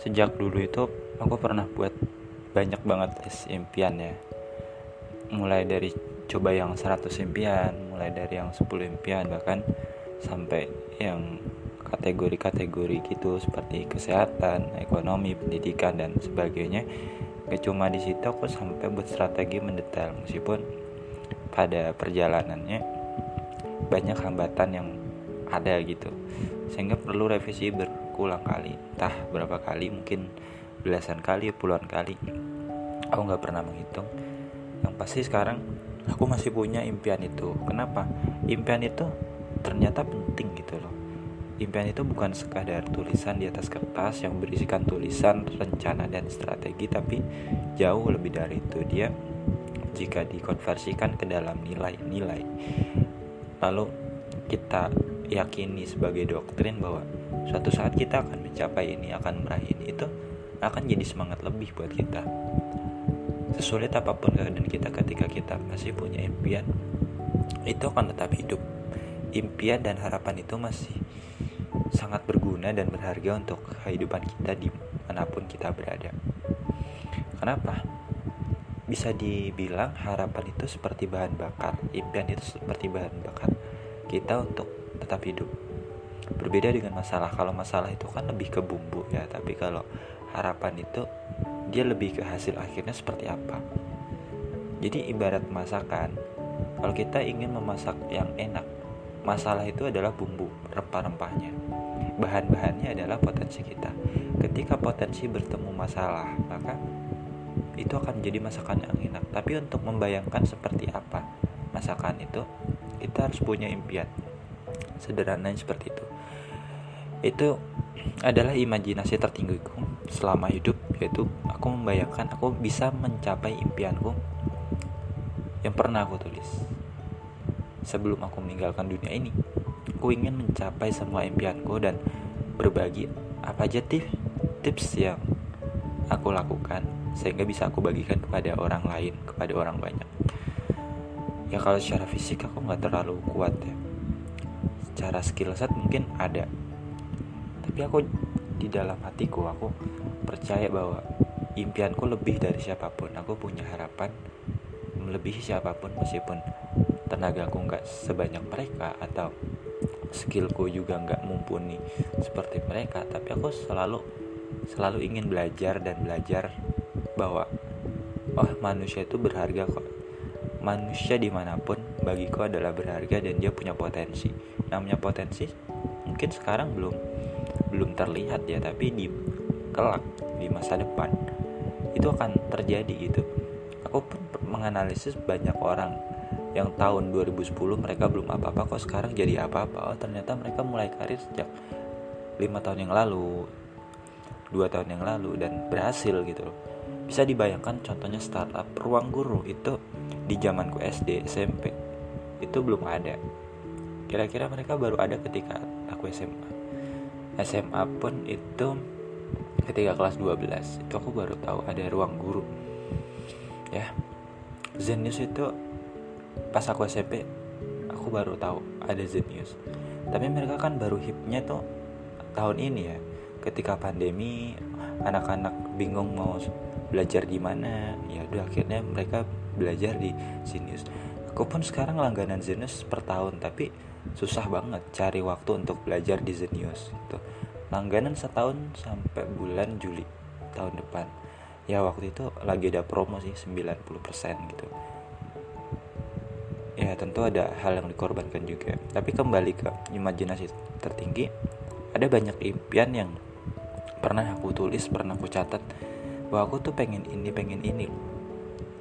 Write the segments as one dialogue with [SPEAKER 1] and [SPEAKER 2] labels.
[SPEAKER 1] sejak dulu itu aku pernah buat banyak banget list impian ya. Mulai dari coba yang 100 impian mulai dari yang 10 impian bahkan sampai yang kategori-kategori gitu seperti kesehatan, ekonomi, pendidikan dan sebagainya. Gak cuma di situ aku sampai buat strategi mendetail. Meskipun pada perjalanannya banyak hambatan yang ada gitu sehingga perlu revisi berulang kali. Entah berapa kali mungkin belasan kali puluhan kali. Aku nggak pernah menghitung. Yang pasti sekarang aku masih punya impian itu. Kenapa? Impian itu ternyata penting gitu loh. Impian itu bukan sekadar tulisan di atas kertas yang berisikan tulisan, rencana, dan strategi, tapi jauh lebih dari itu. Dia jika dikonversikan ke dalam nilai-nilai, lalu kita yakini sebagai doktrin bahwa suatu saat kita akan mencapai ini, akan meraih ini, itu akan jadi semangat lebih buat kita. Sesulit apa pun keadaan kita ketika kita masih punya impian, itu akan tetap hidup. Impian dan harapan itu masih sangat berguna dan berharga untuk kehidupan kita di mana pun kita berada. Kenapa? Bisa dibilang harapan itu seperti bahan bakar, impian itu seperti bahan bakar kita untuk tetap hidup. Berbeda dengan masalah, kalau masalah itu kan lebih ke bumbu ya, tapi kalau harapan itu dia lebih ke hasil akhirnya seperti apa. Jadi ibarat masakan, kalau kita ingin memasak yang enak, masalah itu adalah bumbu rempah-rempahnya bahan-bahannya adalah potensi kita ketika potensi bertemu masalah maka itu akan menjadi masakan yang enak tapi untuk membayangkan seperti apa masakan itu kita harus punya impian sederhananya seperti itu itu adalah imajinasi tertinggiku selama hidup yaitu aku membayangkan aku bisa mencapai impianku yang pernah aku tulis sebelum aku meninggalkan dunia ini Aku ingin mencapai semua impianku dan berbagi apa aja tips, tips yang aku lakukan sehingga bisa aku bagikan kepada orang lain, kepada orang banyak. Ya kalau secara fisik aku nggak terlalu kuat ya. Secara skill set mungkin ada. Tapi aku di dalam hatiku aku percaya bahwa impianku lebih dari siapa pun. Aku punya harapan melebihi siapa pun meskipun tenagaku nggak sebanyak mereka atau skillku juga nggak mumpuni seperti mereka tapi aku selalu selalu ingin belajar dan belajar bahwa oh manusia itu berharga kok manusia di mana pun bagiku adalah berharga dan dia punya potensi. Namanya potensi mungkin sekarang belum belum terlihat ya tapi di kelak di masa depan itu akan terjadi gitu. Aku pun menganalisis banyak orang yang tahun 2010 mereka belum apa-apa kok sekarang jadi apa-apa? Oh ternyata mereka mulai karir sejak lima tahun yang lalu dua tahun yang lalu dan berhasil gitu loh bisa dibayangkan contohnya startup ruang guru itu di zamanku SD SMP itu belum ada. Kira-kira mereka baru ada ketika aku SMA SMA pun itu ketika kelas 12 itu aku baru tahu ada ruang guru. Ya Zenius itu pas aku SMP aku baru tahu ada Zenius. Tapi mereka kan baru hipnya tuh tahun ini ya ketika pandemi anak-anak bingung mau belajar di mana. Ya udah akhirnya mereka belajar di Zenius. Aku pun sekarang langganan Zenius per tahun tapi susah banget cari waktu untuk belajar di Zenius itu langganan setahun sampai bulan Juli tahun depan. Ya waktu itu lagi ada promo sih 90% gitu. Ya tentu ada hal yang dikorbankan juga. Tapi kembali ke imajinasi tertinggi ada banyak impian yang pernah aku tulis pernah aku catat bahwa aku tuh pengen ini pengen ini.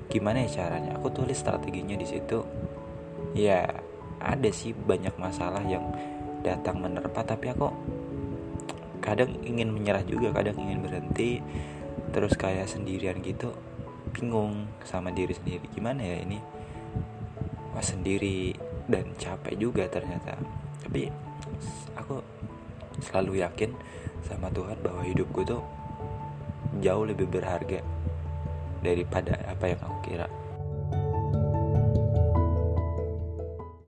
[SPEAKER 1] Gimana ya caranya? Aku tulis strateginya di situ. Ya ada sih banyak masalah yang datang menerpa tapi aku kadang ingin menyerah juga kadang ingin berhenti terus kayak sendirian gitu bingung sama diri sendiri. Gimana ya ini? Pas sendiri dan capek juga ternyata. Tapi aku selalu yakin sama Tuhan bahwa hidupku tuh jauh lebih berharga daripada apa yang aku kira